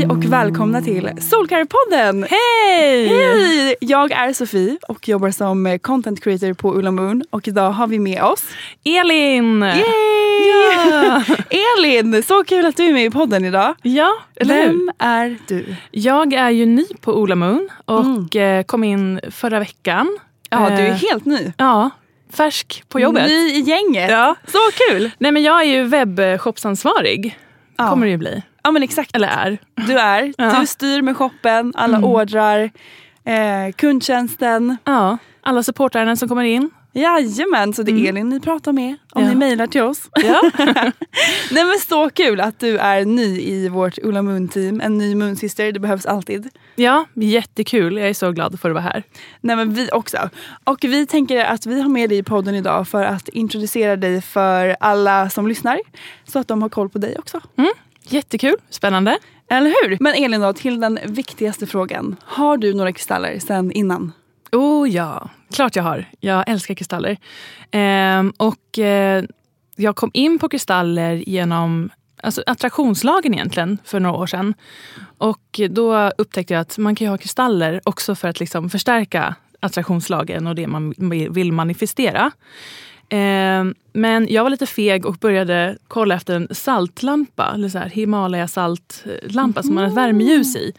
Hej och välkomna till Solkarpodden! Hej! Hej! Jag är Sofie och jobbar som content creator på Ulla Moon och idag har vi med oss Elin! Yay! Ja. Elin! Så kul att du är med i podden idag. Ja, eller hur? Vem är du? Jag är ju ny på Ola Moon och eh, kom in förra veckan. Ja, du är Eh, helt ny. Ja, färsk på jobbet. Ny i gänget. Ja. Så kul! Nej men jag är ju webbshopsansvarig. Ja. Kommer det ju bli. Ja men exakt. Eller är. Du är. Ja. Du styr med shoppen, alla Mm. ordrar, eh, kundtjänsten. Ja, alla supportärenden som kommer in. Jajamän, så det är Elin ni pratar med om Ja. ni mejlar till oss. Ja. Nej men så kul att du är ny i vårt Ulla Moon team. En ny Moonsyster, det behövs alltid. ja, jättekul. Jag är så glad för att vara här. Nej men vi också. Och vi tänker att vi har med dig i podden idag för att introducera dig för alla som lyssnar. Så att de har koll på dig också. Jättekul, spännande. Eller hur? Men Elin då, till den viktigaste frågan. Har du några kristaller sen innan? Oh ja, klart jag har. Jag älskar kristaller. Ehm, och eh, jag kom in på kristaller genom alltså, attraktionslagen egentligen för några år sedan. Och då upptäckte jag att man kan ha kristaller också för att liksom förstärka attraktionslagen och det man vill manifestera. Ehm, men jag var lite feg och började kolla efter en saltlampa, eller så här Himalaya saltlampa som man har ett värmeljus i.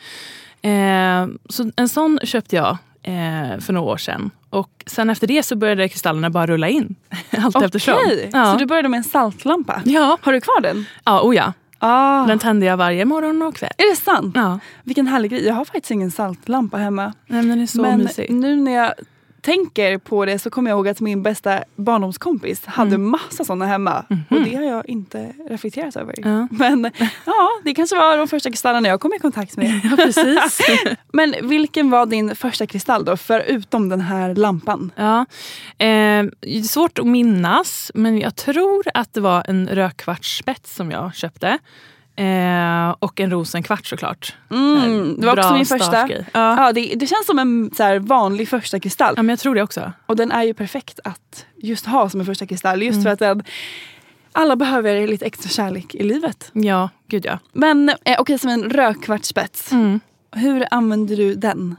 Ehm, så en sån köpte jag eh, för några år sedan. Och sen efter det så började kristallerna bara rulla in. Allt eftersom. Okej, Ja. så du började med en saltlampa? Ja. Har du kvar den? Ja, oh ja. Ah. Den tände jag varje morgon och kväll. Är det sant? Ja. Vilken härlig grej. Jag har faktiskt ingen saltlampa hemma. Nej, men den är så Men mysig. nu när jag tänker på det så kommer jag ihåg att min bästa barndomskompis hade Mm. massa sådana hemma. Och det har jag inte reflekterat över. Mhm. Ja. Men ja, det kanske var de första kristallerna jag kom i kontakt med. Ja, precis. Men vilken var din första kristall då, förutom den här lampan? Ja. Eh, svårt att minnas, men jag tror att det var en rödkvartsspets som jag köpte. Eh, och en rosenkvart såklart. Mm, det var också min första. Ja. Ja, det, det känns som en så här, vanlig första kristall. ja, men jag tror det också. Och den är ju perfekt att just ha som en första kristall. Just Mm. för att den, alla behöver lite extra kärlek i livet. Ja, gud ja. Men eh, okej, som en rödkvartsspets. Mm. Hur använder du den?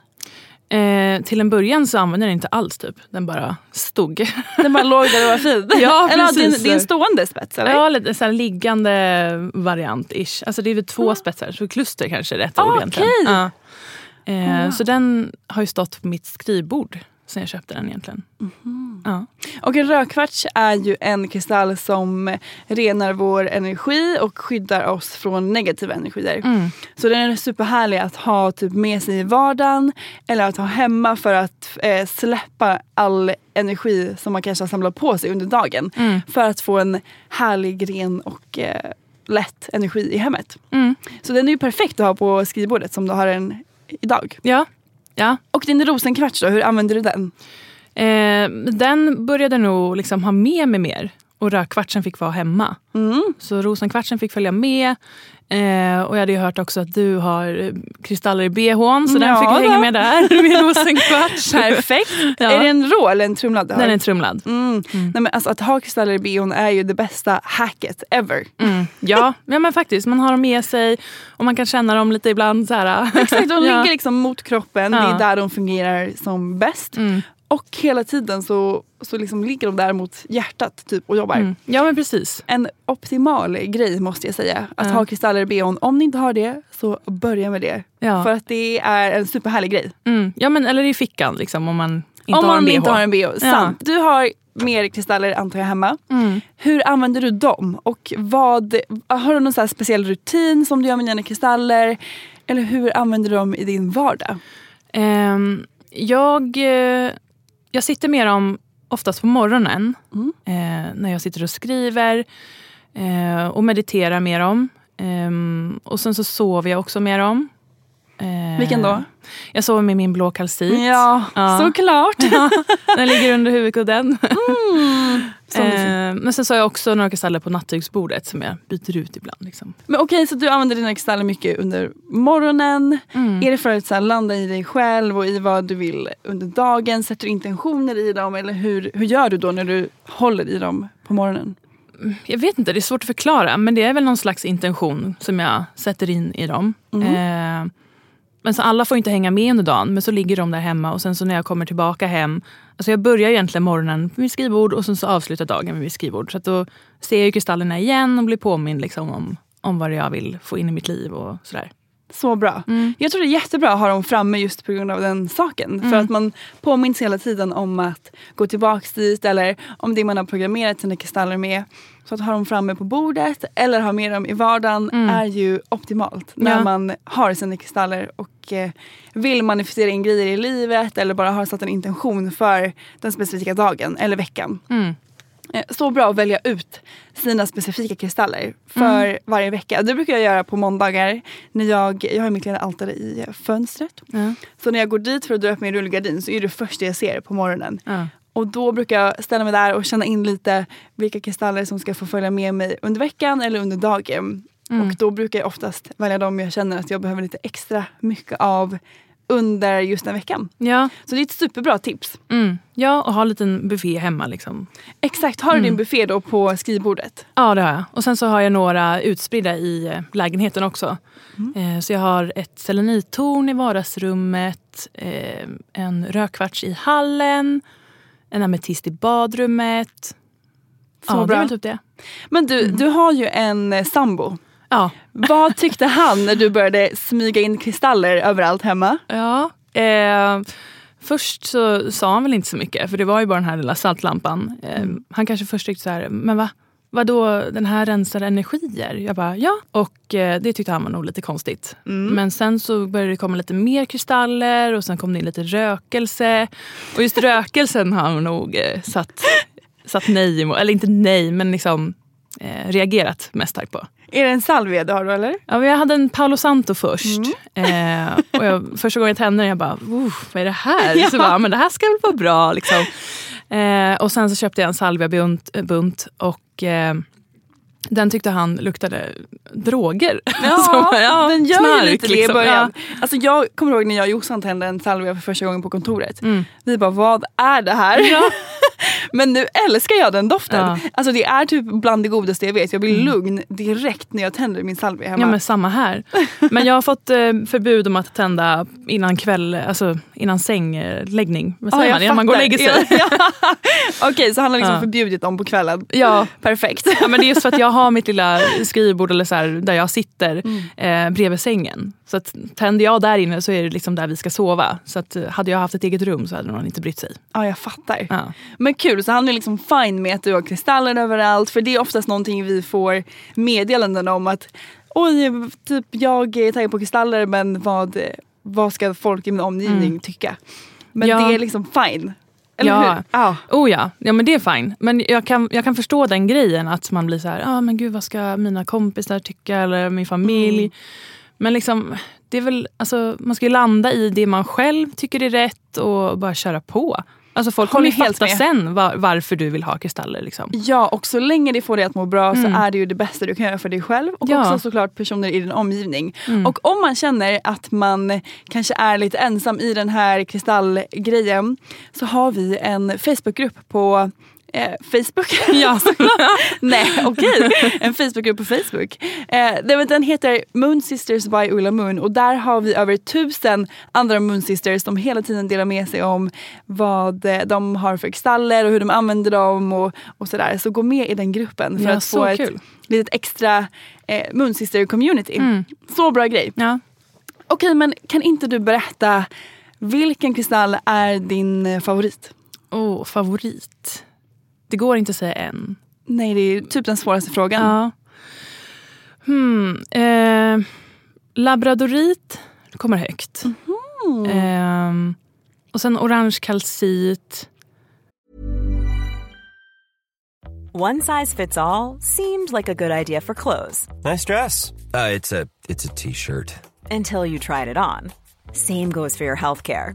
Eh, till en början så använde den inte alls. Typ. Den bara stod. Den bara låg där och var fin. Ja, eller precis. din, din stående spets eller? Ja, lite så liggande variant-ish. Alltså det är väl två spetsar, så kluster kanske är rätt Ah, ord egentligen. okej. Ja. Eh, Ah. Så den har ju stått på mitt skrivbord sen jag köpte den egentligen. Mhm. Ja. Och en rödkvarts är ju en kristall som renar vår energi och skyddar oss från negativa energier. Mm. Så den är superhärlig att ha typ med sig i vardagen eller att ha hemma för att eh, släppa all energi som man kanske har samlat på sig under dagen. Mm. För att få en härlig, ren och eh, lätt energi i hemmet. Mm. Så den är ju perfekt att ha på skrivbordet som du har den idag. Ja. Ja. Och din rosenkvarts då, hur använder du den? Eh, den började nog liksom ha med mig mer. Och rökkvartsen fick vara hemma. Mm. Så rosenkvartsen fick följa med. Eh, och jag hade ju hört också att du har eh, kristaller i bhn. Så den Ja, fick jag hänga med där med rosenkvarts. Perfekt. Ja. Är det en rå eller en trumlad? Den är trumlad. Mm. Nej, men alltså, att ha kristaller i bhn är ju det bästa hacket ever. Mm. Ja, ja, men faktiskt. Man har dem med sig och man kan känna dem lite ibland. Så här. Exakt, de ligger liksom mot kroppen. Det Ja. är där de fungerar som bäst. Mm. Och hela tiden så, så liksom ligger de där mot hjärtat typ, och jobbar. Mm. Ja, men precis. En optimal grej måste jag säga. Att Ja. ha kristaller i bhn. Om ni inte har det så börja med det. Ja. För att det är en superhärlig grej. Mm. Ja, men, eller i fickan liksom, om man inte Om har en bh. inte har en bh. Sant. Du har mer kristaller antar jag hemma. Mm. Hur använder du dem? Och vad, har du någon så speciell rutin som du gör med dina kristaller? Eller hur använder du dem i din vardag? Ehm, jag, eh, jag sitter med dem oftast på morgonen. Mm. Eh, när jag sitter och skriver eh, och mediterar med dem. Ehm, och sen så sover jag också med dem. Eh, Vilken då? Jag sover med min blå kalcit. Ja, Ja. såklart. Den ligger under huvudkudden. Mysigt. Eh, men sen så har jag också några kristaller på nattduksbordet som jag byter ut ibland. Liksom. Men okej, så du använder dina kristaller mycket under morgonen. Mm. Är det för att så här, landa i dig själv och i vad du vill under dagen? Sätter du intentioner i dem? Eller hur, hur gör du då när du håller i dem på morgonen? Jag vet inte, det är svårt att förklara. Men det är väl någon slags intention som jag sätter in i dem. Eh, men så alla får inte hänga med under dagen. Men så ligger de där hemma och sen så när jag kommer tillbaka hem. Alltså jag börjar egentligen morgonen på mitt skrivbord och sen så avslutar dagen med mitt skrivbord. Så att då ser jag ju kristallerna igen och blir påmind liksom om, om vad jag vill få in i mitt liv och sådär. Så bra. Jag tror det är jättebra att ha dem framme just på grund av den saken. För att man påminns hela tiden om att gå tillbaks dit eller om det man har programmerat sina kristaller med. Så att ha dem framme på bordet eller ha med dem i vardagen är ju optimalt. När Ja. man har sina kristaller och eh, vill manifestera in grejer i livet eller bara har satt en intention för den specifika dagen eller veckan. Mm. Eh, Så bra att välja ut sina specifika kristaller för Mm. varje vecka. Det brukar jag göra på måndagar. När jag, jag har mitt lilla altare i fönstret. Ja. Så när jag går dit för att dra upp min rullgardin så är det första jag ser på morgonen. Ja. Och då brukar jag ställa mig där och känna in lite vilka kristaller som ska få följa med mig under veckan eller under dagen. Mm. Och då brukar jag oftast välja dem jag känner att jag behöver lite extra mycket av under just den veckan. Ja. Så det är ett superbra tips. Mm. ja, och ha en liten buffé hemma. Liksom. Exakt, har du Mm. din buffé då på skrivbordet? Ja, det har jag. Och sen så har jag några utspridda i eh, lägenheten också. Eh, så jag har ett selenittorn i vardagsrummet, eh, en rökkvarts i hallen, en ametist i badrummet. Så ja, det bra. är väl typ det. Men du, du har ju en eh, sambo. Ja. Vad tyckte han när du började smyga in kristaller överallt hemma? ja. Eh, först så sa han väl inte så mycket, för det var ju bara den här lilla saltlampan. Eh, Han kanske först tyckte så här, men va? Vadå, den här rensar energier? Jag bara, ja. Och eh, det tyckte han var nog lite konstigt. Men sen så började det komma lite mer kristaller och sen kom det in lite rökelse. Och just rökelsen har han nog eh, satt, satt nej emot. Eller inte nej, men liksom eh, reagerat mest starkt på. Är det en salvia du har då eller? Ja, men jag hade en Paolo Santo först. Eh, och jag, första gången jag tände den, jag bara, "Uff, vad är det här? Så bara, men det här ska väl vara bra. Liksom. Eh, och sen så köpte jag en salviabunt bunt, och eh, den tyckte han luktade droger. Så, ja, den gör knark, ju lite det i liksom. början. Alltså jag kommer ihåg när jag och Jossan tände en salvia för första gången på kontoret. Mm. Vi bara, vad är det här? Men nu älskar jag den doften. Ja. Mm. Alltså det är typ bland det godaste jag vet. Jag blir lugn direkt när jag tänder min salvia hemma. Ja men samma här. Men jag har fått eh, förbud om att tända innan kväll, alltså innan sängläggning. Vad Ja, säger jag man? Innan man går och lägger sig. Ja, ja. Okej, så han har liksom Ja. förbjudit dem på kvällen. Ja. Perfekt. Ja, men det är just för att jag har mitt lilla skrivbord eller så här, där jag sitter Mm. eh, bredvid sängen. Så att tänder jag där inne så är det liksom där vi ska sova. Så att, eh, hade jag haft ett eget rum så hade någon inte brytt sig. Ja, jag fattar. Ja. Men kul, så han är liksom fine med att du har kristaller överallt. För det är oftast någonting vi får meddelanden om att oj, typ jag är taggad på kristaller men vad, vad ska folk i min omgivning tycka? Men Ja. det är liksom fine. Eller Ja. hur? Ja. Oh ja, ja men det är fine. Men jag kan, jag kan förstå den grejen att man blir så här, ah, men gud vad ska mina kompisar tycka eller min familj. Mm. Men liksom, det är väl, alltså, man ska ju landa i det man själv tycker är rätt och bara köra på. Alltså folk kommer ju fatta med. sen var, varför du vill ha kristaller. Liksom. Ja, och så länge det får dig att må bra så är det ju det bästa du kan göra för dig själv och Mm. Ja. Mm. också såklart personer i din omgivning. Och om man känner att man kanske är lite ensam i den här kristallgrejen så har vi en Facebookgrupp på Eh, Facebook? Ja. Nej, okej. En Facebookgrupp på Facebook. Eh, den- heter Moon Sisters by Ulla Moon och där har vi över tusen andra Moon Sisters som hela tiden delar med sig om vad eh, de har för kristaller och hur de använder dem och, och sådär. Så gå med i den gruppen för Ja, att få ett kul. litet extra eh, Moon Sister community. Så bra grej. Ja. Okej, men kan inte du berätta vilken kristall är din eh, favorit? Oh, favorit. Det går inte att säga en. Nej, det är typ den svåraste frågan. Ja. Hmm, eh, labradorit kommer högt. Eh, och sen orange kalcit. One size fits all seemed like a good idea for clothes Nice dress. Uh, it's a it's a t-shirt. until you tried it on. Same goes for your healthcare.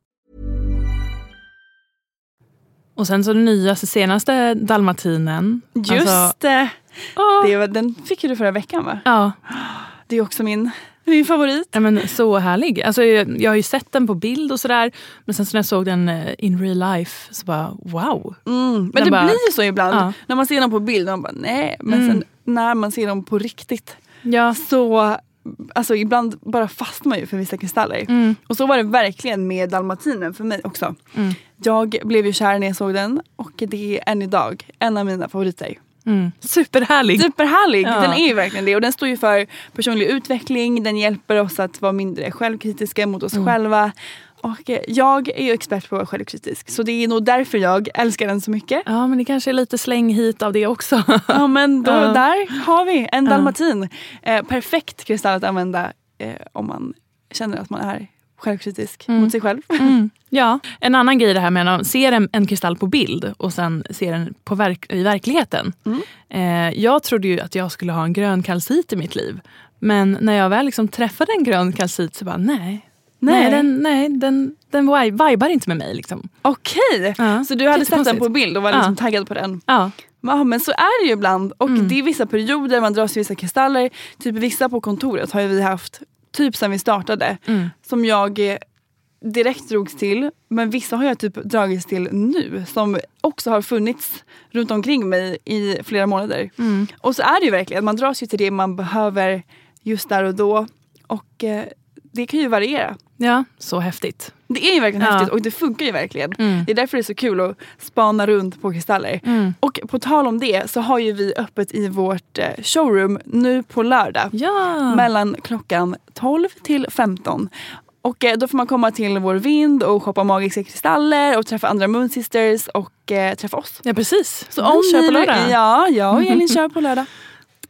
Och sen så den nyaste, senaste dalmatinen. Just Alltså, det. åh, det var, den fick ju du förra veckan va? ja, Det är också min, min favorit. ja, men så härlig. Alltså, jag, jag har ju sett den på bild och sådär. Men sen så när jag såg den eh, in real life så bara wow. Mm. Men det bara- blir ju så ibland. Ja. När man ser dem på bild, man bara nej. Men Mm. sen när man ser dem på riktigt Ja. så Alltså ibland bara fastnar man ju för vissa kristaller. Mm. Och så var det verkligen med dalmatinen för mig också. Mm. Jag blev ju kär när jag såg den och det är än idag en av mina favoriter. Mm. Superhärlig. Superhärlig! Ja. Den är ju verkligen det. Och den står ju för personlig utveckling, den hjälper oss att vara mindre självkritiska mot oss Mm. själva. Och eh, jag är ju expert på att vara självkritisk. Så det är nog därför jag älskar den så mycket. Ja men det kanske är lite släng hit av det också. Ja men då, Ja. där har vi en Ja. dalmatin. Eh, perfekt kristall att använda eh, om man känner att man är självkritisk Mm. mot sig själv. Mm. Ja, en annan grej det här med att man ser en, en kristall på bild och sen ser den på verk, i verkligheten. Mm. Eh, jag trodde ju att jag skulle ha en grön kalcit i mitt liv. Men när jag väl liksom träffade en grön kalcit så bara nej, Nej, Nej. den, nej, den, den vi- vibar inte med mig. Liksom. Okej, Ja. så du hade sett den på bild och var liksom Ja. taggad på den? Ja. Ja men så är det ju ibland och Mm. det är vissa perioder man dras till vissa kristaller. Typ vissa på kontoret har vi haft typ sen vi startade Mm. som jag eh, direkt drogs till. Men vissa har jag typ dragits till nu som också har funnits runt omkring mig i flera månader. Mm. Och så är det ju verkligen, man dras ju till det man behöver just där och då. Och eh, det kan ju variera. ja, så häftigt. Det är ju verkligen Ja. häftigt och det funkar ju verkligen. Mm. Det är därför det är så kul att spana runt på kristaller. Mm. Och på tal om det så har ju vi öppet i vårt eh, showroom nu på lördag. Ja. Mellan klockan 12 till 15. Och eh, då får man komma till vår vind och shoppa magiska kristaller och träffa andra Moonsisters och eh, träffa oss. ja, precis. Så Vi om kör ni på lördag. Ja, jag och Elin kör på lördag.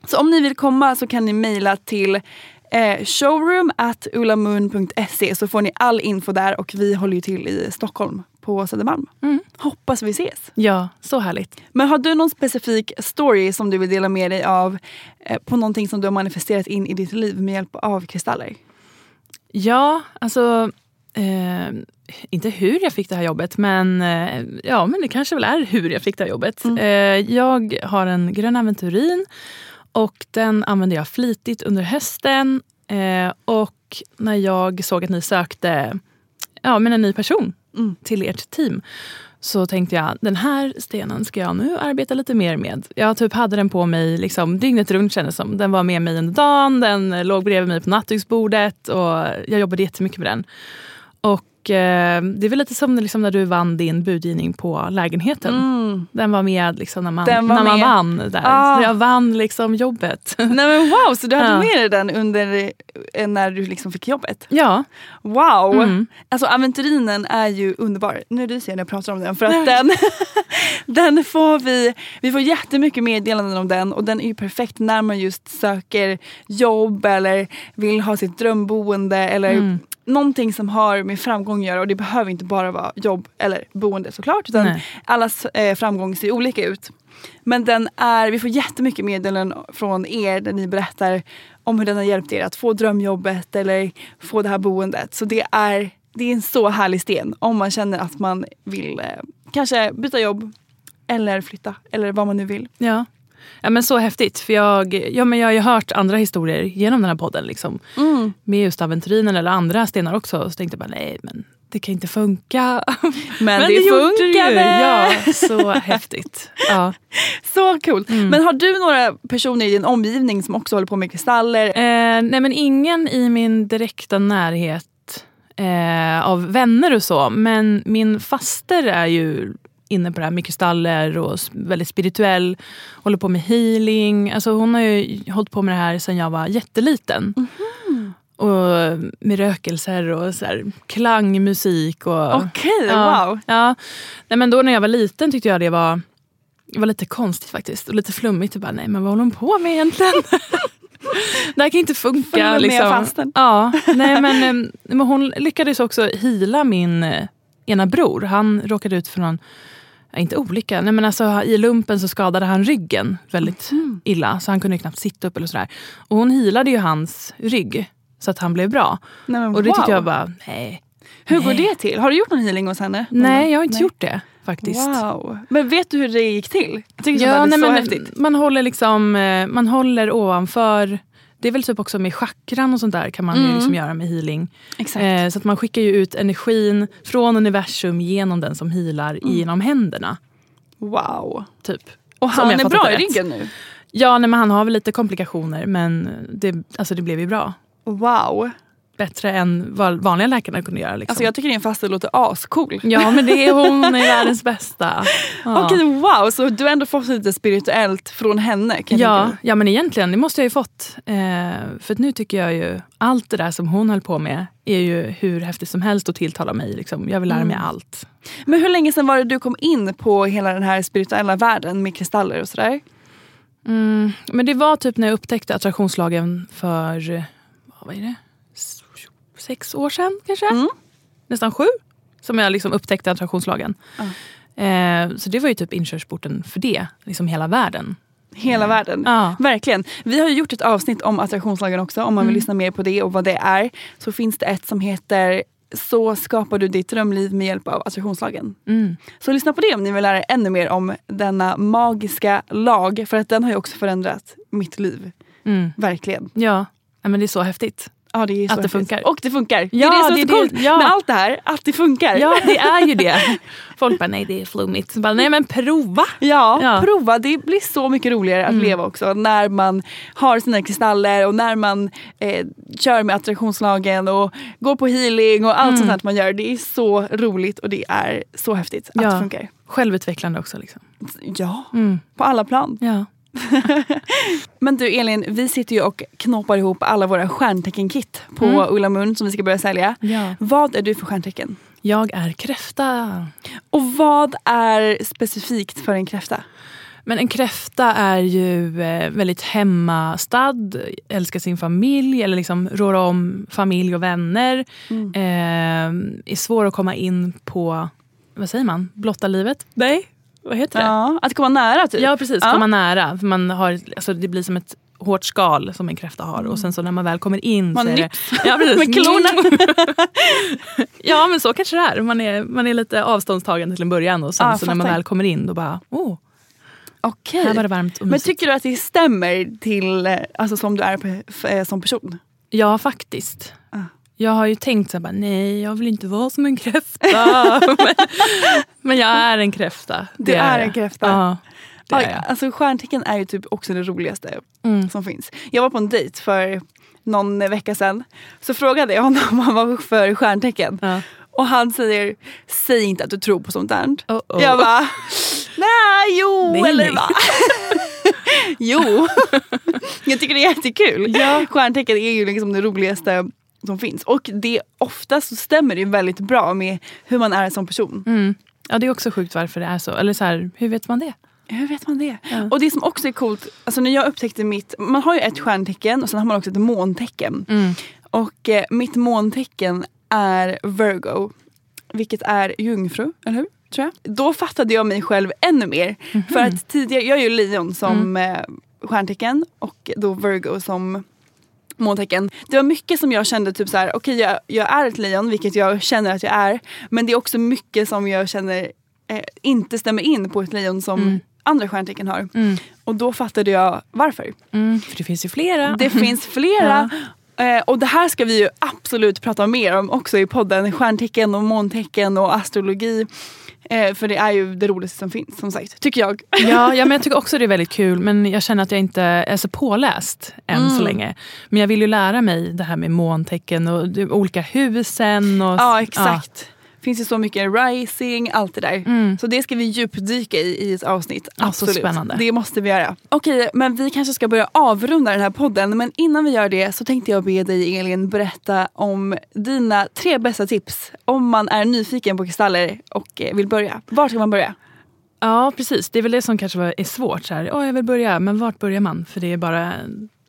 Så om ni vill komma så kan ni mejla till eh, showroom at ulamoon.se så får ni all info där och vi håller ju till i Stockholm på Södermalm. Mm. Hoppas vi ses. Ja, så härligt. Men har du någon specifik story som du vill dela med dig av eh, på någonting som du har manifesterat in i ditt liv med hjälp av kristaller? Ja, alltså... Eh, inte hur jag fick det här jobbet, men, eh, ja, men det kanske väl är hur jag fick det här jobbet. Mm. Eh, jag har en grön aventurin och den använde jag flitigt under hösten. Eh, och när jag såg att ni sökte ja, men en ny person Mm. till ert team så tänkte jag den här stenen ska jag nu arbeta lite mer med. Jag typ hade den på mig liksom, dygnet runt kändes som. Den var med mig under dagen, den låg bredvid mig på nattduksbordet och jag jobbade jättemycket med den. Och eh, det är väl lite som liksom när du vann din budgivning på lägenheten. Mm. Den var med liksom när man, när man med. vann. Där. Ah. Så jag vann liksom jobbet. Nej men wow, så du hade Ja. med dig den under eh, när du liksom fick jobbet? ja. Wow! Mm. Alltså aventurinen är ju underbar. Nu är så jag när jag pratar om den. För att den, den får vi, vi får jättemycket meddelanden om den och den är ju perfekt när man just söker jobb eller vill ha sitt drömboende eller Mm. Någonting som har med framgång att göra. Och det behöver inte bara vara jobb eller boende såklart. Utan Nej. allas eh, framgång ser olika ut. Men den är, vi får jättemycket meddelanden från er där ni berättar om hur den har hjälpt er att få drömjobbet eller få det här boendet. Så det är, det är en så härlig sten om man känner att man vill eh, kanske byta jobb eller flytta eller vad man nu vill. Ja. Ja, men så häftigt. För jag, ja, men jag har ju hört andra historier genom den här podden. Liksom, med just aventurinen eller andra stenar också. Så tänkte jag bara, nej men det kan inte funka. Men, det, gjorde funkade! Ja, så häftigt. Ja. Så coolt. Men har du några personer i din omgivning som också håller på med kristaller? Eh, nej men ingen i min direkta närhet eh, av vänner och så. Men min faster är ju inne på det här med kristaller och väldigt spirituell. Håller på med healing. Alltså hon har ju hållit på med det här sedan jag var jätteliten. Och med rökelser och så här, klangmusik. Okej, ja, wow. Ja. Nej, men då när jag var liten tyckte jag det var, det var lite konstigt faktiskt. Och lite flummigt. Och bara, nej men vad håller hon på med egentligen? det här kan inte funka. Liksom. Ja, nej, men, men hon lyckades också hila min eh, ena bror. Han råkade ut för någon, inte olycka, nej, men alltså, i lumpen så skadade han ryggen väldigt Mhm. illa. Så han kunde knappt sitta upp eller sådär. Och hon hilade ju hans rygg så att han blev bra. Nej, Och det wow. tyckte jag bara, nej. Hur går nej. det till? Har du gjort någon healing hos henne? Nej, jag har inte Nej. gjort det faktiskt. Wow. Men vet du hur det gick till? Jag tycker Ja, ja, det är nej, så men häftigt. Man håller liksom, eh, man håller ovanför det är väl typ också med chakran och sånt där kan man ju Mm. liksom göra med healing. Eh, så att man skickar ju ut energin från universum genom den som healar Mm. genom händerna. Wow. Typ. Och han är bra i ryggen nu? Ja, nej, men han har väl lite komplikationer men det, alltså det blev ju bra. Wow. Bättre än vad vanliga läkarna kunde göra. Liksom. Alltså jag tycker din faster låter ascool. Ja men det är hon, är världens bästa. Ja. Okej wow, så du har ändå fått lite spirituellt från henne? Kan Ja, ja men egentligen, det måste jag ju fått. Eh, för nu tycker jag ju, allt det där som hon höll på med är ju hur häftigt som helst och tilltalar mig. Liksom. Jag vill lära mig Mm. allt. Men hur länge sedan var det du kom in på hela den här spirituella världen med kristaller och sådär? Mm, men det var typ när jag upptäckte attraktionslagen för, vad är det? Sex år sedan kanske? Mm. Nästan sju. Som jag liksom upptäckte attraktionslagen. Eh, så det var ju typ inkörsporten för det, liksom hela världen. Hela världen. Ja. Verkligen. Vi har ju gjort ett avsnitt om attraktionslagen också. Om man vill Mm. lyssna mer på det och vad det är. Så finns det ett som heter Så skapar du ditt drömliv med hjälp av attraktionslagen. Mm. Så lyssna på det om ni vill lära er ännu mer om denna magiska lag. För att den har ju också förändrat mitt liv. Mm. Verkligen. Ja. ja, men det är så häftigt. Ja, det Att det funkar. Och det funkar. Ja, det är det som är så coolt. Ja. med allt det här. Att det funkar. Ja, det är ju det. Folk bara, nej det är flummigt. Bara, nej men prova. Ja, Ja. prova. Det blir så mycket roligare att leva också när man har sina kristaller och när man eh, kör med attraktionslagen och går på healing och allt sånt här man gör. Det är så roligt och det är så häftigt att det funkar. Självutvecklande också. Liksom. Ja, Mm. på alla plan. Ja. Men du Elin, vi sitter ju och knoppar ihop alla våra stjärntecken-kit på Mm. Ulla Mun som vi ska börja sälja. Ja. Vad är du för stjärntecken? Jag är kräfta. Och vad är specifikt för en kräfta? Men en kräfta är ju eh, väldigt hemmastad, älskar sin familj eller liksom rår om familj och vänner. Mm. Eh, är svår att komma in på, vad säger man, blotta livet? Nej, vad heter det? Ja, att komma nära typ? Ja precis, Ja. komma nära. För man har, alltså, det blir som ett hårt skal som en kräfta har och sen så när man väl kommer in Man så är det... Ja, precis. med klorna. ja men så kanske det är. Man är, man är lite avståndstagande till en början och sen Ja, så när man väl kommer in då bara, åh, Okej. här var det varmt och Men tycker du att det stämmer till eh, alltså, som du är eh, som person? Ja, faktiskt. Jag har ju tänkt så här, bara, nej jag vill inte vara som en kräfta. men, men jag är en kräfta. Du Det är jag. en kräfta. Ja, det är jag. alltså, stjärntecken är ju typ också det roligaste Mm. som finns. Jag var på en dejt för någon vecka sedan. Så frågade jag honom vad han var för stjärntecken. Ja. Och han säger, säg inte att du tror på sånt där. Oh, oh. Jag bara, nej jo Nej, eller nej. va? jo. jag tycker det är jättekul. Ja. Stjärntecken är ju liksom det roligaste som finns. Och det oftast så stämmer det väldigt bra med hur man är som person. Mm. Ja, det är också sjukt varför det är så. Eller så här, hur vet man det? Hur vet man det? Ja. Och det som också är coolt, alltså när jag upptäckte mitt, man har ju ett stjärntecken och sen har man också ett måntecken. Mm. Och eh, mitt måntecken är Virgo, vilket är jungfru, eller hur? Tror jag. Då fattade jag mig själv ännu mer. Mhm. För att tidigare, jag är ju lejon som Mm. eh, stjärntecken och då Virgo som måntecken. Det var mycket som jag kände typ så här, okej jag, jag är ett lejon vilket jag känner att jag är. Men det är också mycket som jag känner eh, inte stämmer in på ett lejon som Mm. andra stjärntecken har. Mm. Och då fattade jag varför. Mm. För det finns ju flera. Det finns flera. Eh, och det här ska vi ju absolut prata mer om också i podden. Stjärntecken och måntecken och astrologi. Eh, för det är ju det roligaste som finns som sagt, tycker jag. Ja, ja, men jag tycker också det är väldigt kul men jag känner att jag inte är så påläst än så Mm. länge. Men jag vill ju lära mig det här med måntecken och de olika husen. Och, Ja exakt. Finns ju så mycket rising, allt det där. Mm. Så det ska vi djupdyka i i ett avsnitt. Ja, så Absolut. spännande. Det måste vi göra. Okej, men vi kanske ska börja avrunda den här podden. Men innan vi gör det så tänkte jag be dig Elin berätta om dina tre bästa tips om man är nyfiken på kristaller och eh, vill börja. Var ska man börja? Ja, precis. Det är väl det som kanske är svårt. Så här, Åh, jag vill börja, men vart börjar man? För det är bara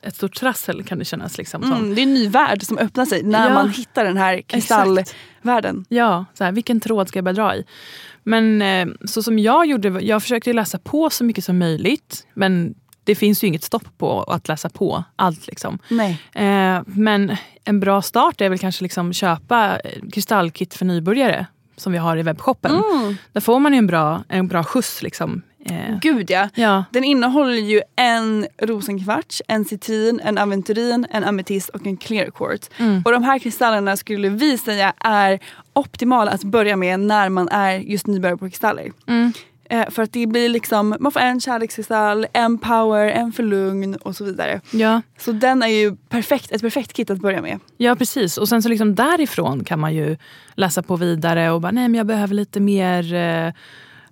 ett stort trassel kan det kännas liksom som. Mm, det är en ny värld som öppnar sig när Ja. man hittar den här kristallvärlden. Ja, så här, vilken tråd ska jag börja dra i? Men eh, så som jag gjorde, jag försökte läsa på så mycket som möjligt. Men det finns ju inget stopp på att läsa på allt. Liksom. Nej. Eh, men en bra start är väl kanske liksom köpa eh, kristallkit för nybörjare som vi har i webbshoppen. Mm. Där får man en bra, en bra skjuts. Liksom. Eh, Gud ja. ja. Den innehåller ju en rosenkvarts, en citrin, en aventurin, en ametist och en clear quartz. Mm. Och de här kristallerna skulle vi säga är optimala att börja med när man är just nybörjare på kristaller. Mm. Eh, för att det blir liksom, man får en kärlekskristall, en power, en för lugn och så vidare. Ja. Så den är ju perfekt, ett perfekt kit att börja med. Ja precis och sen så liksom därifrån kan man ju läsa på vidare och bara nej men jag behöver lite mer eh,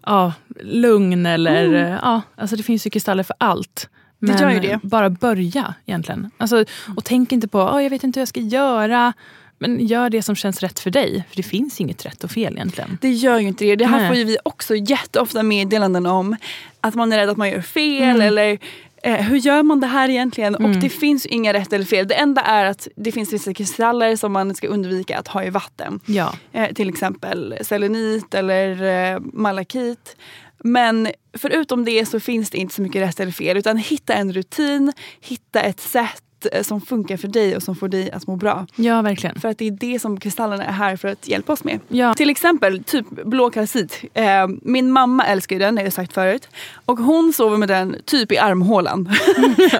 ja, lugn eller Mm. eh, ja, alltså det finns ju kristaller för allt. Det Men gör ju det. bara börja egentligen. Alltså, och tänk inte på oh, jag vet inte hur jag ska göra. Men gör det som känns rätt för dig. För det finns inget rätt och fel egentligen. Det gör ju inte det. Det här Nej. får ju vi också jätteofta meddelanden om. Att man är rädd att man gör fel Mm. eller eh, hur gör man det här egentligen? Och Mm. det finns inga rätt eller fel. Det enda är att det finns vissa kristaller som man ska undvika att ha i vatten. Ja. Eh, till exempel selenit eller eh, malakit. Men förutom det så finns det inte så mycket rätt eller fel. Utan hitta en rutin, hitta ett sätt eh, som funkar för dig och som får dig att må bra. Ja, verkligen. För att det är det som kristallerna är här för att hjälpa oss med. Ja. Till exempel typ blå kalcit. Eh, min mamma älskar ju den, det har jag sagt förut. Och hon sover med den typ i armhålan.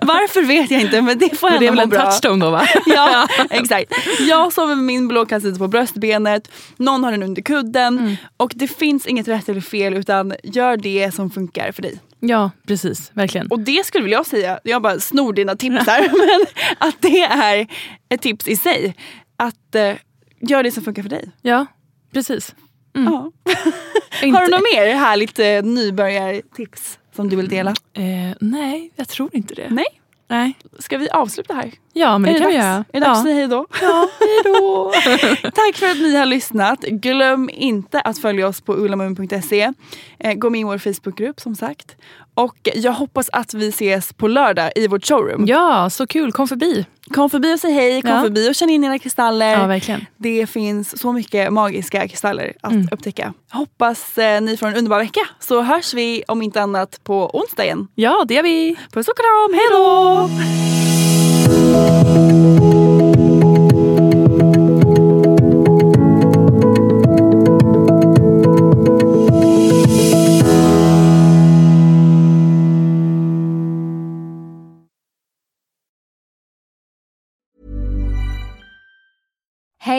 Varför vet jag inte men det får henne det är väl må en bra. touchstone då va? ja, exakt. Jag sover med min blå kalcit på bröstbenet, någon har den under kudden. Mm. Och det finns inget rätt eller fel utan gör det som funkar för dig. Ja, precis. Verkligen. Och det skulle väl jag säga, jag bara snor dina tips här, men att det är ett tips i sig. Att eh, gör det som funkar för dig. Ja, precis. Ja. Inte- Har du något mer härligt eh, nybörjartips som du vill dela? Eh, nej, jag tror inte det. Nej? Nej. Ska vi avsluta här? Ja, men är det kan vi dags? göra. Är det dags att säga hej då? Ja, hej då! Tack för att ni har lyssnat. Glöm inte att följa oss på ullamun.se. Eh, gå med i vår Facebookgrupp som sagt. Och jag hoppas att vi ses på lördag i vårt showroom. Ja, så kul. Kom förbi. Kom förbi och säg hej, kom Ja. förbi och känn in era kristaller. Ja, verkligen. Det finns så mycket magiska kristaller att Mm. upptäcka. Hoppas eh, ni får en underbar vecka så hörs vi om inte annat på onsdag igen. Ja, det gör vi. Puss och kram, hej då!